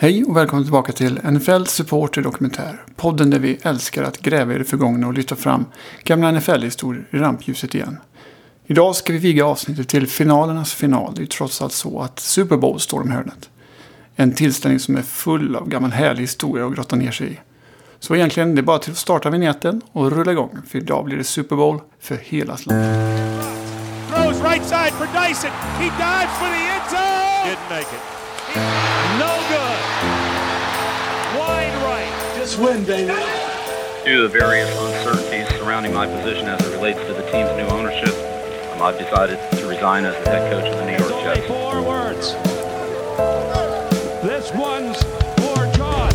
Hej och välkommen tillbaka till NFL Supporter Dokumentär. Podden där vi älskar att gräva i det förgångna och lyfta fram gamla NFL-historier i rampljuset igen. Idag ska vi viga avsnittet till finalernas final. Det är trots allt så att Super Bowl står om hörnet. En tillställning som är full av gammal härlig historia att grotta ner sig i. Så egentligen det är bara till att starta vignetten och rulla igång. För idag blir det Super Bowl för hela slanten. Throws right side for Dyson. He dives for the end zone. Didn't make it. No good. Just win, baby. Due to the various uncertainties surrounding my position as it relates to the team's new ownership, um, I've decided to resign as the head coach of the New York only Jets. four words. This one's for John.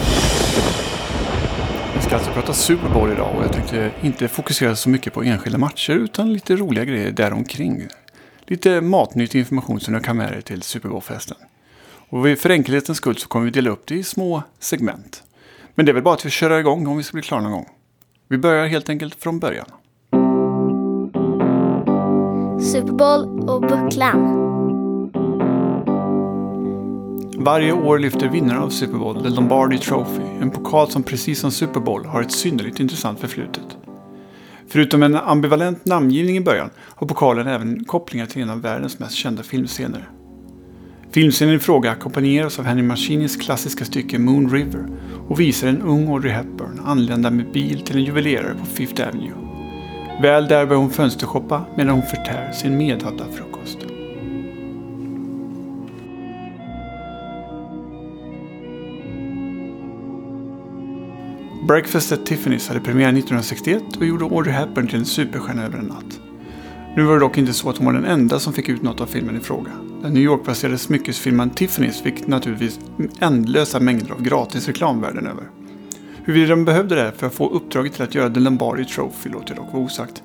Vi ska alltså prata Super Bowl idag och jag tänkte inte fokusera så mycket på enskilda matcher utan lite roliga grejer däromkring. Lite matnyttig information som du kan med dig till Super Bowl-festen. Och för enkelhetens skull så kommer vi dela upp det i små segment. Men det är väl bara att vi kör igång om vi ska bli klara någon gång. Vi börjar helt enkelt från början. Super Bowl och Bucklan. Varje år lyfter vinnaren av Super Bowl The Lombardi Trophy, en pokal som precis som Super Bowl har ett synnerligt intressant förflutet. Förutom en ambivalent namngivning i början har pokalen även kopplingar till en av världens mest kända filmscener. Filmscenen i fråga ackompanjeras av Henry Mancinis klassiska stycke Moon River och visar en ung Audrey Hepburn anlända med bil till en juvelerare på Fifth Avenue. Väl där börjar hon fönstershoppa medan hon förtär sin medhavda frukost. Breakfast at Tiffany's hade premiär 1961 och gjorde Audrey Hepburn till en superstjärna över en natt. Nu var det dock inte så att hon var den enda som fick ut något av filmen i fråga. Den New York-baserade smyckesfirman Tiffany's fick naturligtvis ändlösa mängder av gratis reklam världen över. Huruvida de behövde det för att få uppdraget till att göra The Lombardi Trophy låter dock vara osagt.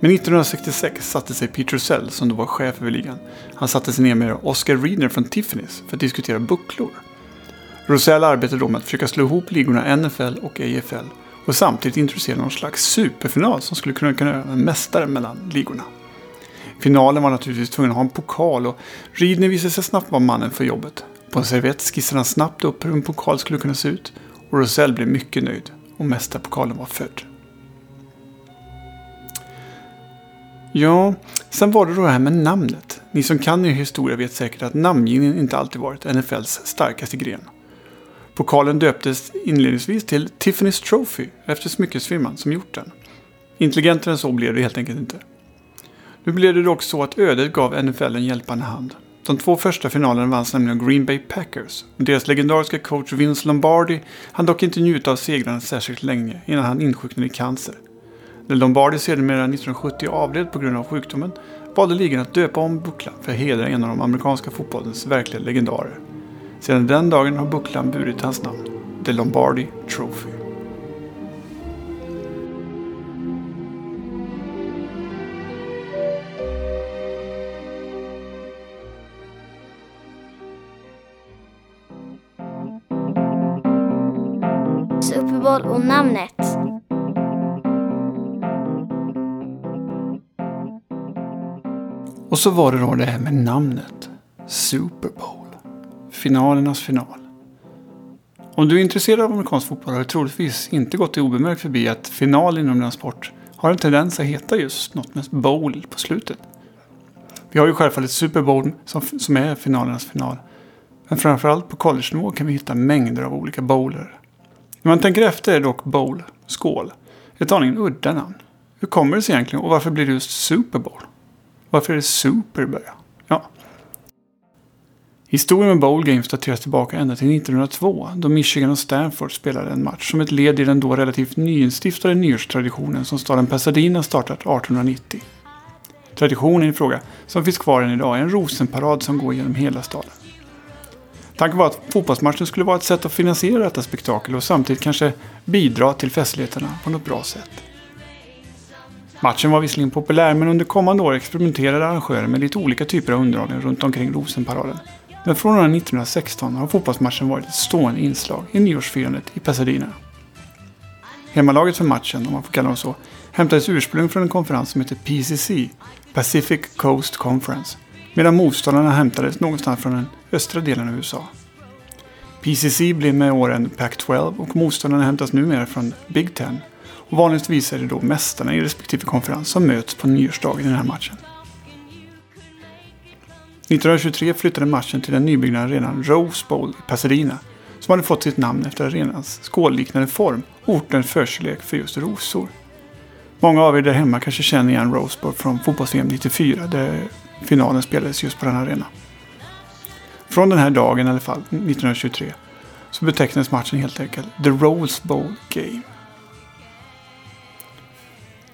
Men 1966 satte sig Peter Sell, som då var chef över ligan, han satte sig ner med Oscar Reedner från Tiffany's för att diskutera bucklor. Rosell arbetade då med att försöka slå ihop ligorna NFL och AFL och samtidigt introducera någon slags superfinal som skulle kunna kunna göra en mästare mellan ligorna. Finalen var naturligtvis tvungen att ha en pokal och Rydner visade sig snabbt vara mannen för jobbet. På en servett skissade han snabbt upp hur en pokal skulle kunna se ut och Rosell blev mycket nöjd och mästarpokalen var född. Ja, sen var det då det här med namnet. Ni som kan er historia vet säkert att namngivningen inte alltid varit NFLs starkaste gren. Pokalen döptes inledningsvis till Tiffany's Trophy efter smyckesfirman som gjort den. Intelligentare än så blev det helt enkelt inte. Nu blev det dock så att ödet gav NFL en hjälpande hand. De två första finalerna vanns nämligen av Green Bay Packers. Deras legendariska coach Vince Lombardi hann dock inte njuta av segrarna särskilt länge innan han insjuknade i cancer. När Lombardi sedermera 1970 avled på grund av sjukdomen valde ligan att döpa om bucklan för att hedra en av de amerikanska fotbollens verkliga legendarer. Sedan den dagen har bucklan burit hans namn, The Lombardi Trophy. Super och namnet. Och så var det då det här med namnet. Super Bowl. Finalernas final. Om du är intresserad av amerikansk fotboll har det troligtvis inte gått i obemärkt förbi att final inom denna sport har en tendens att heta just något med bowl på slutet. Vi har ju självfallet Super Bowl som, som är finalernas final. Men framförallt på college-nivå kan vi hitta mängder av olika bowler. När man tänker efter är dock bowl, skål, ett aningen udda namn. Hur kommer det sig egentligen och varför blir det just Super Bowl? Varför är det Super i början? Ja. Historien med Bowl Games dateras tillbaka ända till 1902 då Michigan och Stanford spelade en match som ett led i den då relativt nyinstiftade nyårstraditionen som staden Pasadena startat 1890. Traditionen i fråga, som finns kvar än idag, är en rosenparad som går genom hela staden. Tanken var att fotbollsmatchen skulle vara ett sätt att finansiera detta spektakel och samtidigt kanske bidra till festligheterna på något bra sätt. Matchen var visserligen populär men under kommande år experimenterade arrangörer med lite olika typer av underhållning runt omkring Rosenparaden. Men från och med 1916 har fotbollsmatchen varit ett stående inslag i nyårsfirandet i Pasadena. Hemmalaget för matchen, om man får kalla dem så, hämtades ursprung från en konferens som heter PCC, Pacific Coast Conference, medan motståndarna hämtades någonstans från den östra delen av USA. PCC blev med åren Pac-12 och motståndarna hämtas numera från Big Ten. Och vanligtvis är det då mästarna i respektive konferens som möts på nyårsdagen i den här matchen. 1923 flyttade matchen till den nybyggda arenan Rose Bowl i Pasadena som hade fått sitt namn efter arenans skålliknande form och ortens förkärlek för just rosor. Många av er där hemma kanske känner igen Rose Bowl från fotbolls-VM 94 där finalen spelades just på den arenan. Från den här dagen i alla fall, 1923, så betecknades matchen helt enkelt The Rose Bowl Game.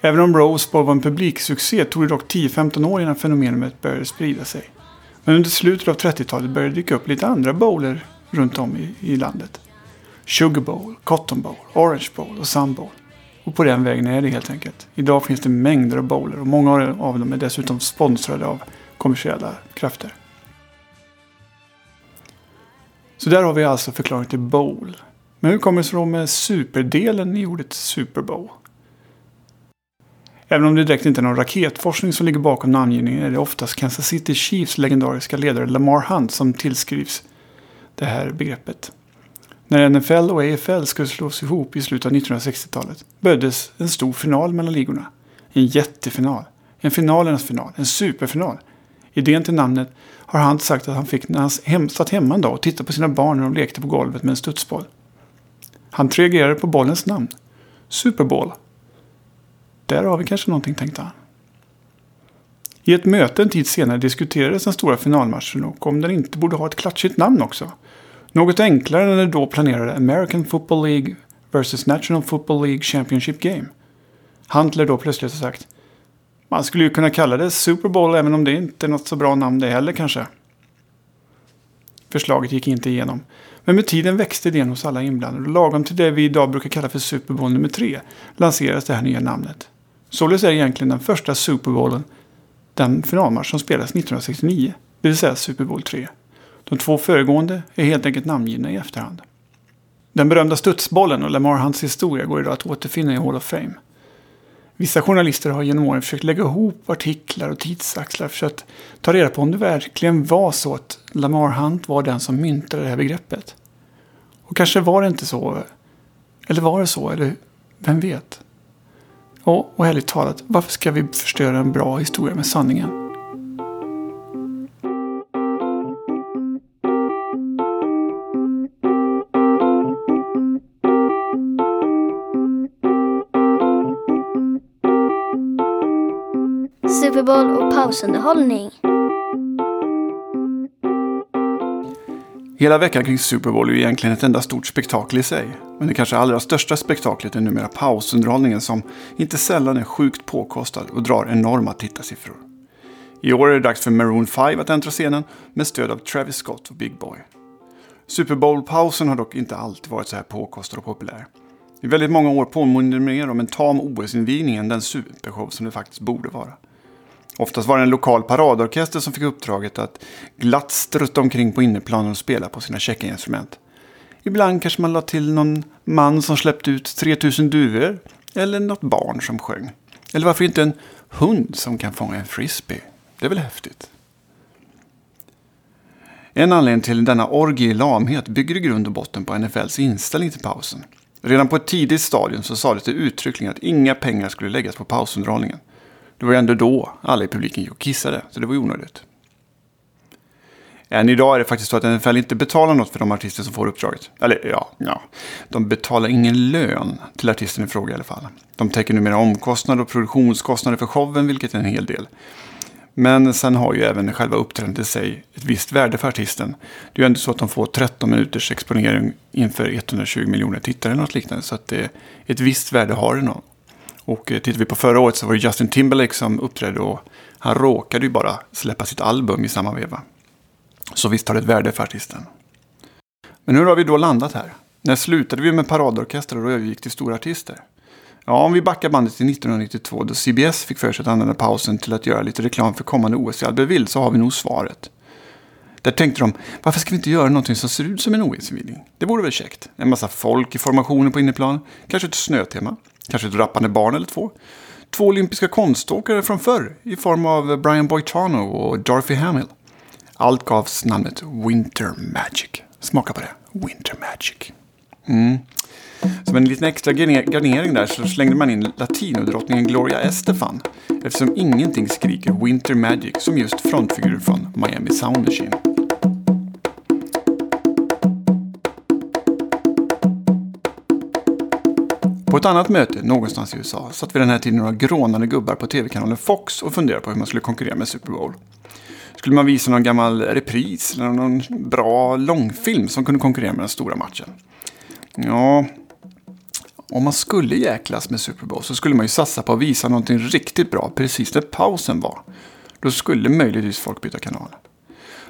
Även om Rose Bowl var en publiksuccé tog det dock 10-15 år innan fenomenet började sprida sig. Men under slutet av 30-talet började det dyka upp lite andra bowler runt om i, i landet. Sugar Bowl, Cotton Bowl, Orange Bowl och Sun Bowl. Och på den vägen är det helt enkelt. Idag finns det mängder av bowler och många av dem är dessutom sponsrade av kommersiella krafter. Så där har vi alltså förklaringen till bowl. Men hur kommer det sig då med superdelen i ordet Super Bowl? Även om det direkt inte är någon raketforskning som ligger bakom namngivningen är det oftast Kansas City Chiefs legendariska ledare Lamar Hunt som tillskrivs det här begreppet. När NFL och AFL skulle slås ihop i slutet av 1960-talet böddes en stor final mellan ligorna. En jättefinal. En finalernas final. En superfinal. Idén till namnet har Hunt sagt att han fick när han hem, satt hemma en dag och tittade på sina barn när de lekte på golvet med en studsboll. Han reagerade på bollens namn. Super Bowl. Där har vi kanske någonting, tänkte han. I ett möte en tid senare diskuterades den stora finalmatchen och om den inte borde ha ett klatschigt namn också. Något enklare än det då planerade American Football League vs National Football League Championship Game. Huntler då plötsligt har sagt man skulle ju kunna kalla det Super Bowl även om det inte är något så bra namn det heller kanske. Förslaget gick inte igenom. Men med tiden växte idén hos alla inblandade och lagom till det vi idag brukar kalla för Super Bowl nummer tre lanserades det här nya namnet. Således är det egentligen den första Super Bowlen den finalmatch som spelades 1969, det vill säga Super Bowl 3. De två föregående är helt enkelt namngivna i efterhand. Den berömda studsbollen och Lamar Hunts historia går idag att återfinna i Hall of Fame. Vissa journalister har genom åren försökt lägga ihop artiklar och tidsaxlar för att ta reda på om det verkligen var så att Lamar Hunt var den som myntade det här begreppet. Och kanske var det inte så. Eller var det så? Eller vem vet? Och, och ärligt talat, varför ska vi förstöra en bra historia med sanningen? Super och pausunderhållning. Hela veckan kring Super Bowl är ju egentligen ett enda stort spektakel i sig. Men det kanske allra största spektaklet är numera pausunderhållningen som inte sällan är sjukt påkostad och drar enorma tittarsiffror. I år är det dags för Maroon 5 att äntra scenen med stöd av Travis Scott och Big Boy. Super Bowl-pausen har dock inte alltid varit så här påkostad och populär. I väldigt många år påminner det mer om en tam OS-invigning än den supershow som det faktiskt borde vara. Oftast var det en lokal paradorkester som fick uppdraget att glatt strutta omkring på inneplanen och spela på sina checkinstrument. Ibland kanske man lade till någon man som släppte ut 3000 duvor. Eller något barn som sjöng. Eller varför inte en hund som kan fånga en frisbee? Det är väl häftigt? En anledning till denna orgie i lamhet bygger i grund och botten på NFLs inställning till pausen. Redan på ett tidigt stadium så sades det uttryckligen att inga pengar skulle läggas på pausunderhållningen. Det var ju ändå då alla i publiken gick och kissade, så det var ju onödigt. Än idag är det faktiskt så att NFL inte betalar något för de artister som får uppdraget. Eller ja, ja. De betalar ingen lön till artisten i fråga i alla fall. De täcker numera omkostnader och produktionskostnader för showen, vilket är en hel del. Men sen har ju även själva uppträdandet i sig ett visst värde för artisten. Det är ju ändå så att de får 13 minuters exponering inför 120 miljoner tittare eller något liknande. Så att det, ett visst värde har det nog. Och eh, tittar vi på förra året så var det Justin Timberlake som uppträdde och han råkade ju bara släppa sitt album i samma veva. Så visst har det ett värde för artisten. Men hur har vi då landat här? När slutade vi med paradorkestrar och övergick till stora artister? Ja, om vi backar bandet till 1992 då CBS fick för sig att använda pausen till att göra lite reklam för kommande OS i Albertville så har vi nog svaret. Där tänkte de, varför ska vi inte göra någonting som ser ut som en OS-invigning? Det vore väl käckt? En massa folk i formationer på inneplan, kanske ett snötema, kanske ett rappande barn eller två. Två olympiska konståkare från förr i form av Brian Boitano och Dorothy Hamill. Allt gavs namnet Winter Magic. Smaka på det. Winter Magic. Mm. Som en liten extra garnering där så slängde man in latinodrottningen Gloria Estefan. Eftersom ingenting skriker Winter Magic som just frontfigur från Miami Sound Machine. På ett annat möte någonstans i USA satt vid den här tiden några grånande gubbar på tv-kanalen Fox och funderade på hur man skulle konkurrera med Super Bowl. Skulle man visa någon gammal repris eller någon bra långfilm som kunde konkurrera med den stora matchen? Ja, om man skulle jäklas med Super Bowl så skulle man ju satsa på att visa någonting riktigt bra precis när pausen var. Då skulle möjligtvis folk byta kanal.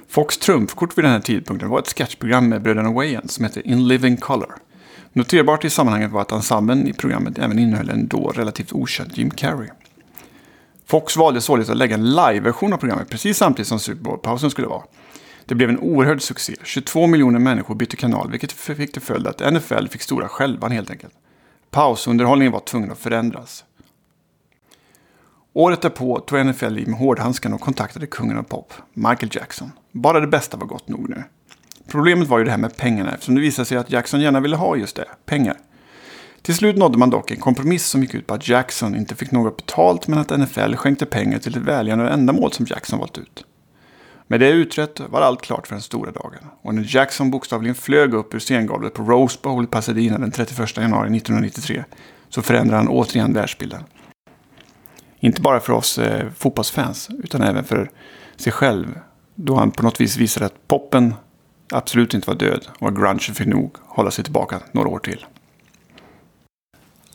Fox trumfkort vid den här tidpunkten var ett sketchprogram med bröderna Wayans som hette In Living Color. Noterbart i sammanhanget var att ensemblen i programmet även innehöll en då relativt okänd Jim Carrey. Fox valde således att lägga en live-version av programmet precis samtidigt som Super Bowl-pausen skulle vara. Det blev en oerhörd succé. 22 miljoner människor bytte kanal vilket fick till följd att NFL fick stora skälvan helt enkelt. Pausunderhållningen var tvungen att förändras. Året därpå tog NFL i med hårdhandskarna och kontaktade kungen av pop, Michael Jackson. Bara det bästa var gott nog nu. Problemet var ju det här med pengarna eftersom det visade sig att Jackson gärna ville ha just det, pengar. Till slut nådde man dock en kompromiss som gick ut på att Jackson inte fick något betalt men att NFL skänkte pengar till ett välgörande ändamål som Jackson valt ut. Med det utrett var allt klart för den stora dagen. Och när Jackson bokstavligen flög upp ur scengolvet på Rose Bowl i Pasadena den 31 januari 1993 så förändrade han återigen världsbilden. Inte bara för oss eh, fotbollsfans utan även för sig själv. Då han på något vis visade att poppen absolut inte var död och att grungen fick nog hålla sig tillbaka några år till.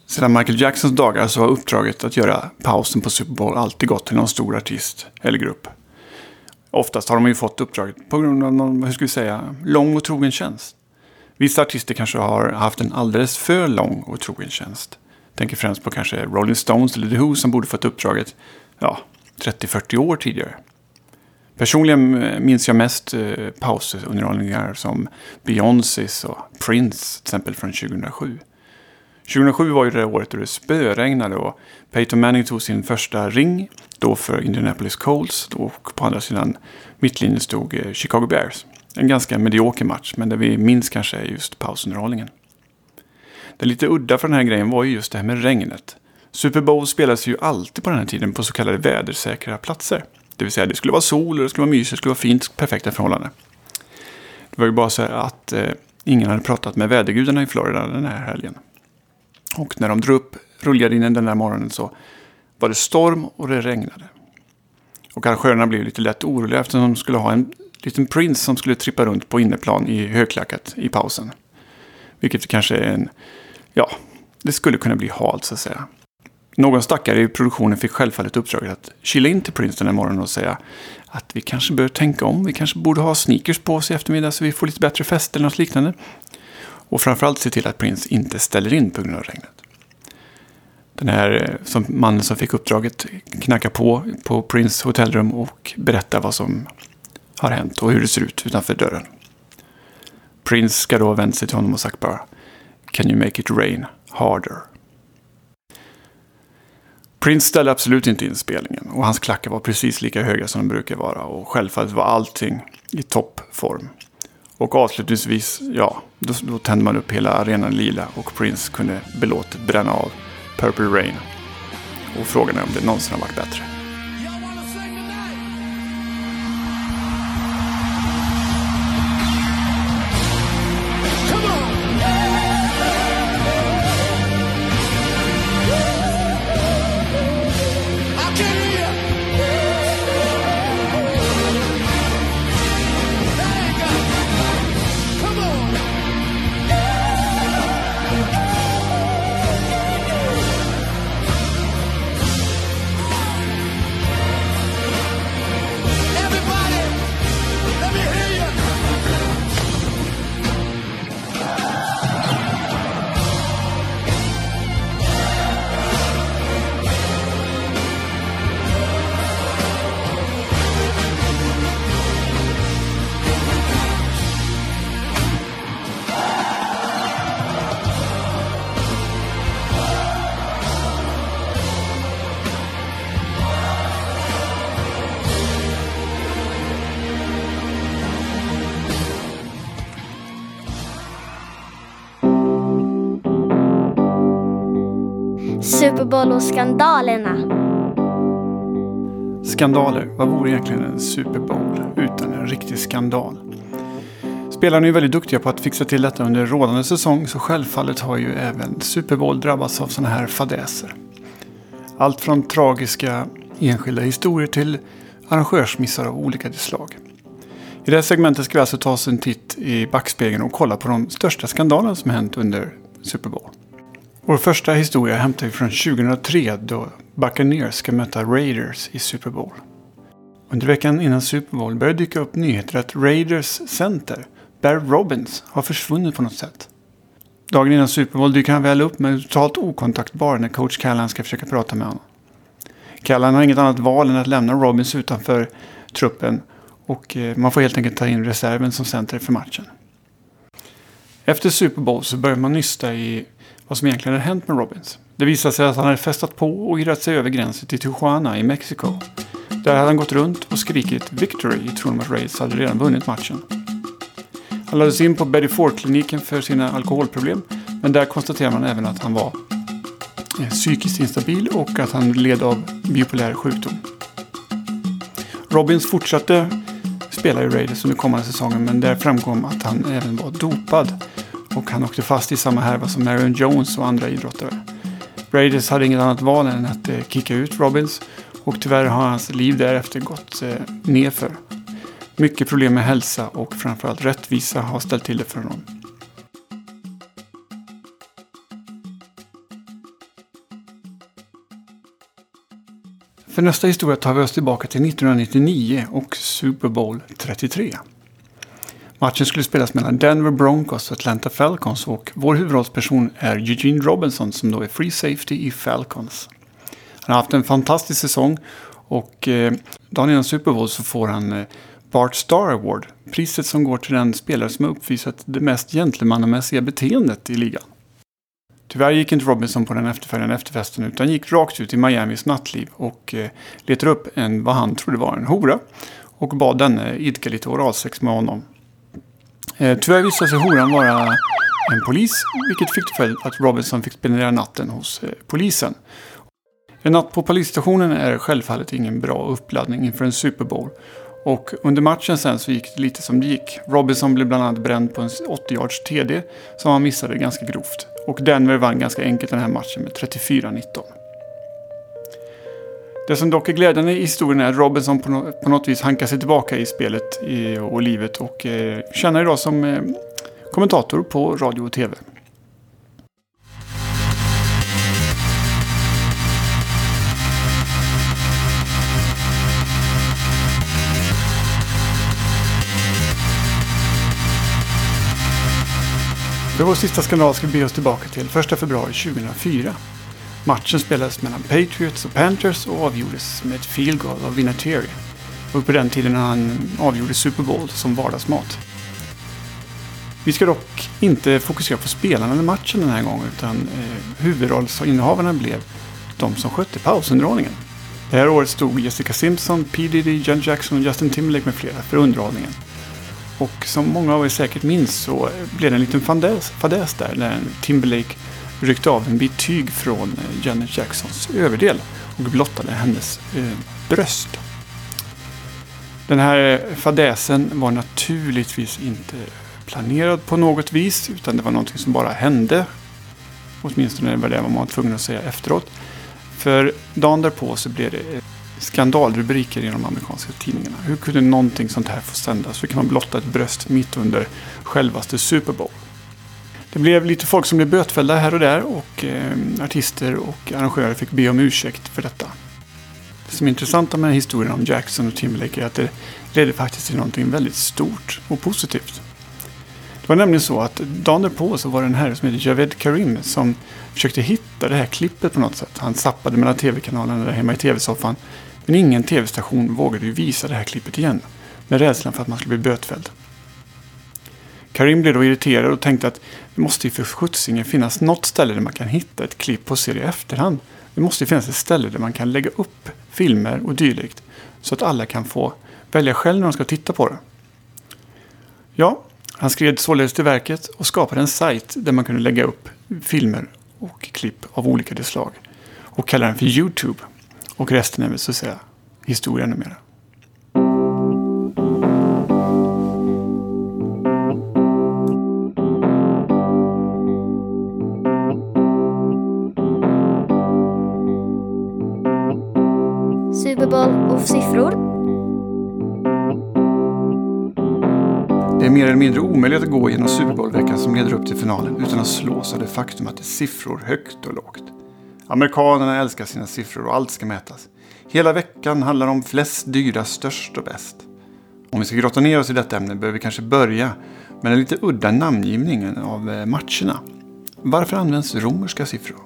Sedan Michael Jacksons dagar så har uppdraget att göra pausen på Super Bowl alltid gått till någon stor artist eller grupp. Oftast har de ju fått uppdraget på grund av någon, hur ska vi säga, lång och trogen tjänst. Vissa artister kanske har haft en alldeles för lång och trogen tjänst. Tänker främst på kanske Rolling Stones eller The Who som borde fått uppdraget ja, 30-40 år tidigare. Personligen eh, minns jag mest eh, pausunderhållningar som Beyoncés och Prince till exempel från 2007. 2007 var ju det året då det spöregnade och Peyton Manning tog sin första ring. Då för Indianapolis Colts och på andra sidan mittlinjen stod eh, Chicago Bears. En ganska medioker match men det vi minns kanske är just pausunderhållningen. Det lite udda för den här grejen var ju just det här med regnet. Super Bowl spelades ju alltid på den här tiden på så kallade vädersäkra platser. Det vill säga det skulle vara sol, det skulle vara mysigt, det skulle vara fint, perfekta förhållanden. Det var ju bara så att eh, ingen hade pratat med vädergudarna i Florida den här helgen. Och när de drog upp rullgardinen den där morgonen så var det storm och det regnade. Och arrangörerna blev lite lätt oroliga eftersom de skulle ha en liten prins som skulle trippa runt på innerplan i högklackat i pausen. Vilket kanske är en, ja, det skulle kunna bli halt så att säga. Någon stackare i produktionen fick självfallet uppdraget att kila in till Prince den här morgonen och säga att vi kanske bör tänka om. Vi kanske borde ha sneakers på oss i eftermiddag så vi får lite bättre fest eller något liknande. Och framförallt se till att Prince inte ställer in på grund av regnet. Den här eh, som, mannen som fick uppdraget knackar på på Prince hotellrum och berättar vad som har hänt och hur det ser ut utanför dörren. Prince ska då ha vänt sig till honom och sagt bara Can you make it rain harder? Prince ställde absolut inte in spelningen och hans klackar var precis lika höga som de brukar vara och självfallet var allting i toppform. Och avslutningsvis, ja, då, då tände man upp hela arenan lila och Prince kunde belåtet bränna av Purple Rain. Och frågan är om det någonsin har varit bättre. Super Bowl och skandalerna. Skandaler. Vad vore egentligen en Super Bowl utan en riktig skandal? Spelarna är ju väldigt duktiga på att fixa till detta under rådande säsong så självfallet har ju även Super Bowl drabbats av sådana här fadäser. Allt från tragiska enskilda historier till arrangörsmissar av olika slag. I det här segmentet ska vi alltså ta oss en titt i backspegeln och kolla på de största skandalerna som hänt under Super Bowl. Vår första historia hämtar vi från 2003 då Buccaneers ska möta Raiders i Super Bowl. Under veckan innan Super Bowl började dyka upp nyheter att Raiders center, Barry Robbins, har försvunnit på något sätt. Dagen innan Super Bowl dyker han väl upp men är totalt okontaktbar när coach Callan ska försöka prata med honom. Callan har inget annat val än att lämna Robbins utanför truppen och eh, man får helt enkelt ta in reserven som center för matchen. Efter Super Bowl så börjar man nysta i vad som egentligen hade hänt med Robbins. Det visade sig att han hade festat på och irrat sig över gränsen till Tijuana i Mexiko. Där hade han gått runt och skrikit “Victory” i tron att Reyes hade redan vunnit matchen. Han lades in på Betty Ford-kliniken för sina alkoholproblem. Men där konstaterar man även att han var eh, psykiskt instabil och att han led av bipolär sjukdom. Robbins fortsatte spela i Raiders under kommande säsongen men där framkom att han även var dopad. Och han åkte fast i samma härva som Marion Jones och andra idrottare. Raiders hade inget annat val än att eh, kicka ut Robbins och tyvärr har hans liv därefter gått eh, nerför. Mycket problem med hälsa och framförallt rättvisa har ställt till det för honom. För nästa historia tar vi oss tillbaka till 1999 och Super Bowl 33. Matchen skulle spelas mellan Denver Broncos och Atlanta Falcons och vår huvudrollsperson är Eugene Robinson som då är Free Safety i Falcons. Han har haft en fantastisk säsong och eh, dagen innan Super Bowl så får han eh, Bart Star Award. Priset som går till den spelare som har uppvisat det mest gentlemannamässiga beteendet i ligan. Tyvärr gick inte Robinson på den efterföljande efterfesten utan gick rakt ut i Miamis nattliv och eh, letade upp en, vad han trodde var en hora och bad denne idka lite oralsex med honom. Eh, tyvärr visade sig horan vara en polis, vilket fick till följd att Robinson fick spendera natten hos eh, polisen. En natt på polisstationen är självfallet ingen bra uppladdning inför en Super Bowl. Och under matchen sen så gick det lite som det gick. Robinson blev bland annat bränd på en 80 yards TD som han missade ganska grovt. Och Denver vann ganska enkelt den här matchen med 34-19. Det som dock är glädjande i historien är att Robinson på, något vis hankar sig tillbaka i spelet och livet och eh, tjänar idag som eh, kommentator på radio och tv. För vår sista skandal ska vi be oss tillbaka till 1 februari 2004. Matchen spelades mellan Patriots och Panthers och avgjordes med ett field goal av Vinatieri. Och på den tiden han avgjorde Super Bowl som vardagsmat. Vi ska dock inte fokusera på spelarna eller matchen den här gången utan eh, huvudrollsinnehavarna blev de som skötte pausunderhållningen. Det här året stod Jessica Simpson, P Diddy, Jackson och Justin Timberlake med flera för underhållningen. Och som många av er säkert minns så blev det en liten fadäs där när Timberlake ryckte av en bit tyg från eh, Janet Jacksons överdel och blottade hennes eh, bröst. Den här eh, fadäsen var naturligtvis inte planerad på något vis utan det var någonting som bara hände. Åtminstone var det vad man var tvungen att säga efteråt. För dagen därpå så blev det eh, skandalrubriker i de amerikanska tidningarna. Hur kunde någonting sånt här få sändas? Hur kan man blotta ett bröst mitt under självaste Super Bowl? Det blev lite folk som blev bötfällda här och där och eh, artister och arrangörer fick be om ursäkt för detta. Det som är intressant med historien om Jackson och Timberlake är att det ledde faktiskt till någonting väldigt stort och positivt. Det var nämligen så att dagen därpå så var det en herre som heter Javed Karim som försökte hitta det här klippet på något sätt. Han zappade mellan tv-kanalerna där hemma i tv-soffan. Men ingen tv-station vågade ju visa det här klippet igen. Med rädslan för att man skulle bli bötfälld. Karim blev då irriterad och tänkte att det måste ju för skjutsingen finnas något ställe där man kan hitta ett klipp och se det i efterhand. Det måste ju finnas ett ställe där man kan lägga upp filmer och dylikt. Så att alla kan få välja själv när de ska titta på det. Ja, han skred således till verket och skapade en sajt där man kunde lägga upp filmer och klipp av olika slag. och kallade den för YouTube. Och resten är väl så att säga historia numera. Mer eller mindre omöjligt att gå genom Super Bowl-veckan som leder upp till finalen utan att slås av det faktum att det är siffror högt och lågt. Amerikanerna älskar sina siffror och allt ska mätas. Hela veckan handlar om flest, dyrast, störst och bäst. Om vi ska grotta ner oss i detta ämne behöver vi kanske börja med den lite udda namngivningen av eh, matcherna. Varför används romerska siffror?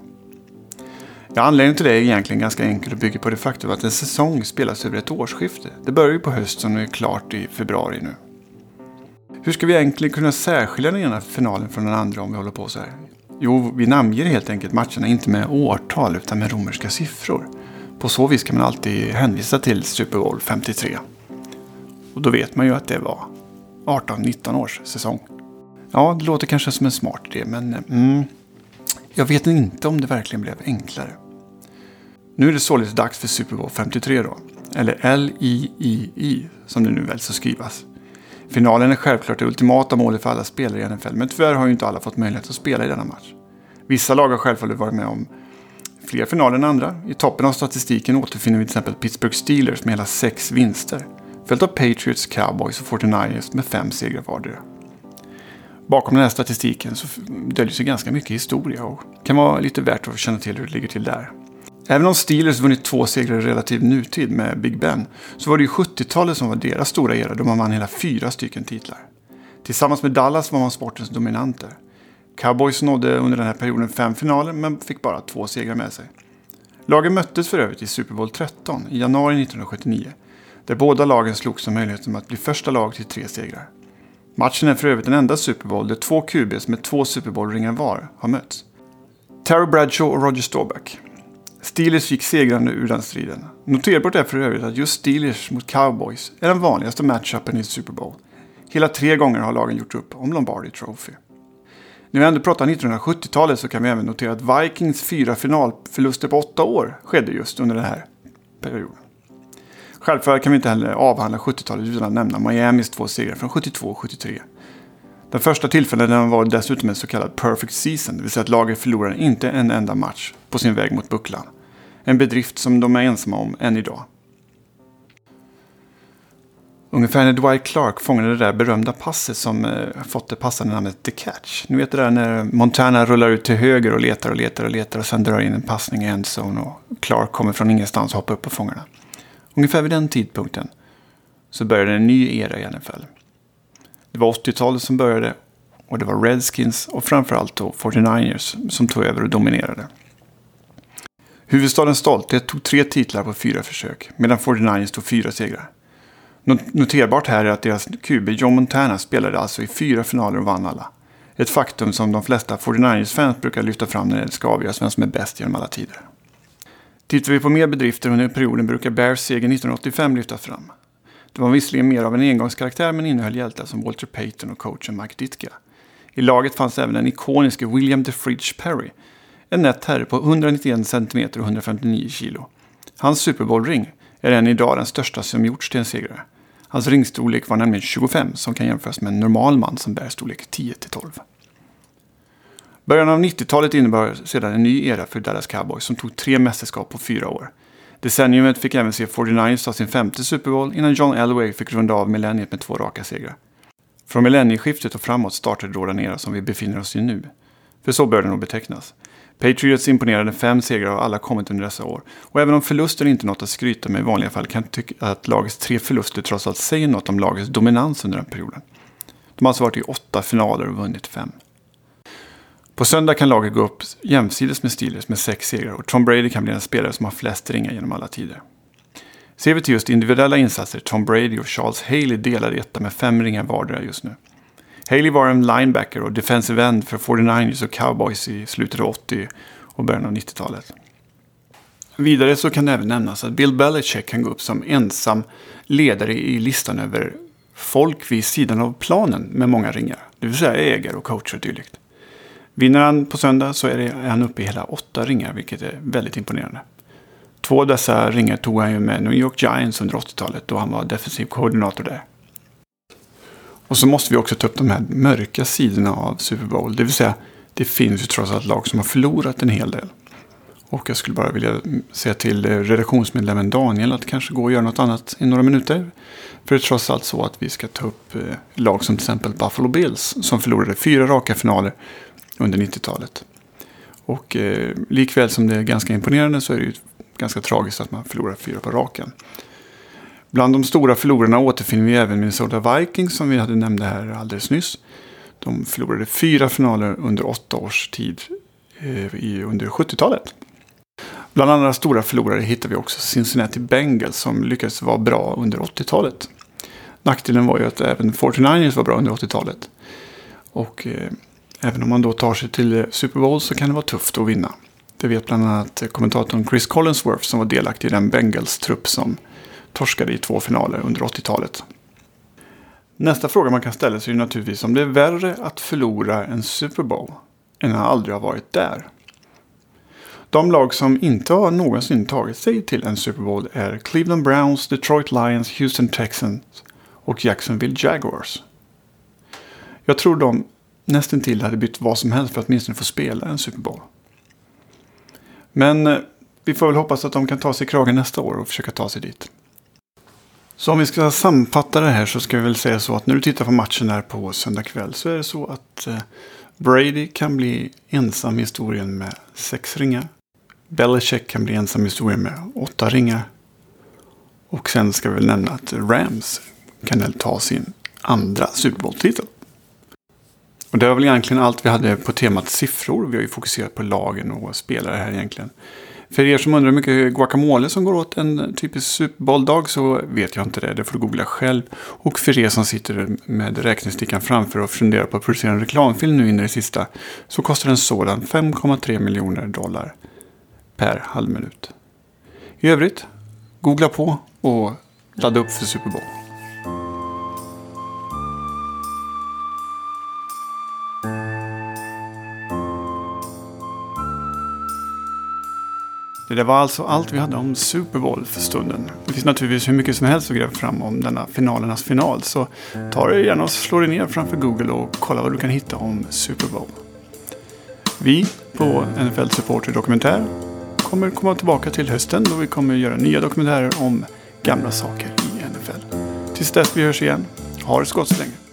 Ja, anledningen till det är egentligen ganska enkel och bygger på det faktum att en säsong spelas över ett årsskifte. Det börjar ju på hösten och är klart i februari nu. Hur ska vi egentligen kunna särskilja den ena finalen från den andra om vi håller på så här? Jo, vi namnger helt enkelt matcherna inte med årtal utan med romerska siffror. På så vis kan man alltid hänvisa till Super Bowl 53. Och då vet man ju att det var 18-19 års säsong. Ja, det låter kanske som en smart idé, men mm, jag vet inte om det verkligen blev enklare. Nu är det således dags för Super Bowl 53 då. Eller L-I-I-I som det nu väl så skrivas. Finalen är självklart det ultimata målet för alla spelare i NFL, men tyvärr har ju inte alla fått möjlighet att spela i denna match. Vissa lag har självfallet varit med om fler finaler än andra. I toppen av statistiken återfinner vi till exempel Pittsburgh Steelers med hela sex vinster. Följt av Patriots, Cowboys och 49ers med fem segrar vardera. Bakom den här statistiken så döljer sig ganska mycket historia och kan vara lite värt att känna till hur det ligger till där. Även om Steelers vunnit två segrar i relativ nutid med Big Ben så var det ju 70-talet som var deras stora era då man vann hela fyra stycken titlar. Tillsammans med Dallas var man sportens dominanter. Cowboys nådde under den här perioden fem finaler men fick bara två segrar med sig. Lagen möttes för övrigt i Super Bowl 13 i januari 1979 där båda lagen slogs om möjligheten att bli första lag till tre segrar. Matchen är för övrigt den enda Super Bowl där två QBs med två Super Bowl-ringar var har mötts. Terry Bradshaw och Roger Staubach. Steelers gick segrande ur den striden. Noterbart är för övrigt att just Steelers mot Cowboys är den vanligaste matchupen i Super Bowl. Hela tre gånger har lagen gjort upp om Lombardi Trophy. När vi ändå pratar 1970-talet så kan vi även notera att Vikings fyra finalförluster på åtta år skedde just under den här perioden. Självklart kan vi inte heller avhandla 70-talet utan att nämna Miamis två segrar från 72 och 73. Den första tillfället var dessutom en så kallad perfect season, det vill säga att laget förlorade inte en enda match på sin väg mot bucklan. En bedrift som de är ensamma om än idag. Ungefär när Dwight Clark fångade det där berömda passet som eh, fått det passande namnet The Catch. Ni vet det där när Montana rullar ut till höger och letar och letar och letar och sen drar in en passning i endzone och Clark kommer från ingenstans och hoppar upp på fångarna. Ungefär vid den tidpunkten så började en ny era i NFL. Det var 80-talet som började och det var Redskins och framförallt då 49ers som tog över och dominerade. Huvudstadens stolthet tog tre titlar på fyra försök medan 49ers tog fyra segrar. Noterbart här är att deras QB John Montana spelade alltså i fyra finaler och vann alla. Ett faktum som de flesta 49ers-fans brukar lyfta fram när det ska avgöras vem som är bäst genom alla tider. Tittar vi på mer bedrifter under perioden brukar Bears seger 1985 lyftas fram. Det var visserligen mer av en engångskaraktär men innehöll hjältar som Walter Payton och coachen Mike Ditka. I laget fanns även den ikoniske William DeFridge Perry, en nätt herre på 191 cm och 159 kg. Hans Super Bowl-ring är än idag den största som gjorts till en segrare. Hans ringstorlek var nämligen 25 som kan jämföras med en normal man som bär storlek 10-12. Början av 90-talet innebar sedan en ny era för Dallas Cowboys som tog tre mästerskap på fyra år. Decenniumet fick även se 49ers ta sin femte Super Bowl innan John Elway fick runda av millenniet med två raka segrar. Från millennieskiftet och framåt startade då den era som vi befinner oss i nu. För så bör det nog betecknas. Patriots imponerade fem segrar och alla kommit under dessa år. Och även om förluster inte är något att skryta med i vanliga fall kan jag tycka att lagets tre förluster trots allt säger något om lagets dominans under den perioden. De har alltså varit i åtta finaler och vunnit fem. På söndag kan laget gå upp jämsides med Steelers med sex segrar och Tom Brady kan bli den spelare som har flest ringar genom alla tider. Ser vi till just individuella insatser, Tom Brady och Charles Haley delar etta med fem ringar vardera just nu. Haley var en linebacker och defensive end för 49ers och Cowboys i slutet av 80 och början av 90-talet. Vidare så kan det även nämnas att Bill Belichick kan gå upp som ensam ledare i listan över folk vid sidan av planen med många ringar. Det vill säga ägare och coacher och dylikt. Vinner han på söndag så är, han uppe i hela åtta ringar, vilket är väldigt imponerande. Två av dessa ringar tog han ju med New York Giants under 80-talet då han var defensiv koordinator där. Och så måste vi också ta upp de här mörka sidorna av Super Bowl. Det vill säga, det finns ju trots allt lag som har förlorat en hel del. Och jag skulle bara vilja säga till eh, redaktionsmedlemmen Daniel att kanske gå och göra något annat i några minuter. För det är trots allt så att vi ska ta upp eh, lag som till exempel Buffalo Bills som förlorade fyra raka finaler under 90-talet. Och eh, likväl som det är ganska imponerande så är det ju ganska tragiskt att man förlorar fyra på raken. Bland de stora förlorarna återfinner vi även Minnesota Vikings som vi hade nämnde här alldeles nyss. De förlorade fyra finaler under åtta års tid eh, under 70-talet. Bland andra stora förlorare hittar vi också Cincinnati Bengals som lyckades vara bra under 80-talet. Nackdelen var ju att även 49ers var bra under 80-talet. Och eh, även om man då tar sig till Super Bowl så kan det vara tufft att vinna. Det vet bland annat kommentatorn Chris Collinsworth som var delaktig i den Bengals-trupp som torskade i två finaler under 80-talet. Nästa fråga man kan ställa sig är naturligtvis om det är värre att förlora en Super Bowl än att aldrig ha varit där. De lag som inte har någonsin tagit sig till en Super Bowl är Cleveland Browns, Detroit Lions, Houston Texans och Jacksonville Jaguars. Jag tror de nästan till hade bytt vad som helst för att åtminstone få spela en Super Bowl. Men eh, vi får väl hoppas att de kan ta sig i kragen nästa år och försöka ta sig dit. Så om vi ska sammanfatta det här så ska vi väl säga så att när du tittar på matchen här på söndag kväll så är det så att eh, Brady kan bli ensam i historien med sex ringar. Belichick kan bli ensam i historien med åtta ringar. Och sen ska vi väl nämna att Rams kan ta sin andra Super Bowl-titel. Och det var väl egentligen allt vi hade på temat siffror. Vi har ju fokuserat på lagen och spelare här egentligen. För er som undrar hur mycket guacamole som går åt en typisk Super Bowl-dag så vet jag inte det. Det får du googla själv. Och för er som sitter med räknestickan framför och funderar på att producera en reklamfilm nu in i det sista så kostar en sådan 5,3 miljoner dollar per halvminut. I övrigt, googla på och ladda upp för Super Bowl. Det där var alltså allt vi hade om Super Bowl för stunden. Det finns naturligtvis hur mycket som helst att gräva fram om denna finalernas final. Så ta dig gärna och slå dig ner framför Google och kolla vad du kan hitta om Super Bowl. Vi på NFL Supporter Dokumentär kommer komma tillbaka till hösten då vi kommer göra nya dokumentärer om gamla saker i NFL. Tills dess vi hörs igen, ha det så gott så länge.